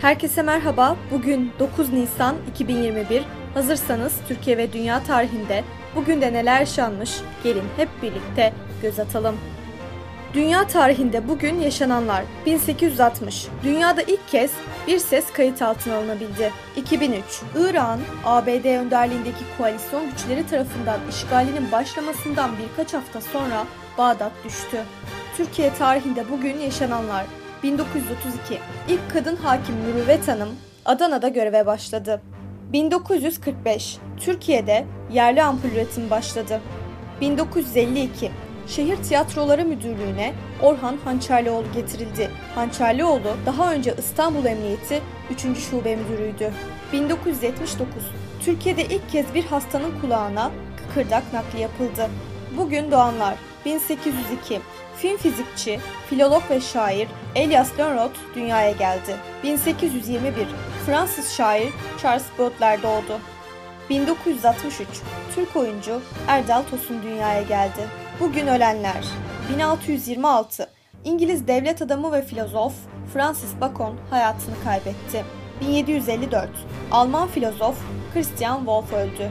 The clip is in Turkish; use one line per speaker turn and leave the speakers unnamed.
Herkese merhaba. Bugün 9 Nisan 2021. Hazırsanız Türkiye ve dünya tarihinde bugün de neler yaşanmış? Gelin hep birlikte göz atalım. Dünya tarihinde bugün yaşananlar 1860. Dünyada ilk kez bir ses kayıt altına alınabildi. 2003. İran, ABD önderliğindeki koalisyon güçleri tarafından işgalinin başlamasından birkaç hafta sonra Bağdat düştü. Türkiye tarihinde bugün yaşananlar 1932 ilk kadın hakim Mürüvvet Hanım Adana'da göreve başladı. 1945 Türkiye'de yerli ampul üretimi başladı. 1952 Şehir Tiyatroları Müdürlüğü'ne Orhan Hançerlioğlu getirildi. Hançerlioğlu daha önce İstanbul Emniyeti 3. Şube Müdürüydü. 1979 Türkiye'de ilk kez bir hastanın kulağına kıkırdak nakli yapıldı. Bugün doğanlar 1802 Film fizikçi, filolog ve şair Elias Lönnrot dünyaya geldi. 1821 Fransız şair Charles Baudelaire doğdu. 1963 Türk oyuncu Erdal Tosun dünyaya geldi. Bugün ölenler 1626 İngiliz devlet adamı ve filozof Francis Bacon hayatını kaybetti. 1754 Alman filozof Christian Wolff öldü.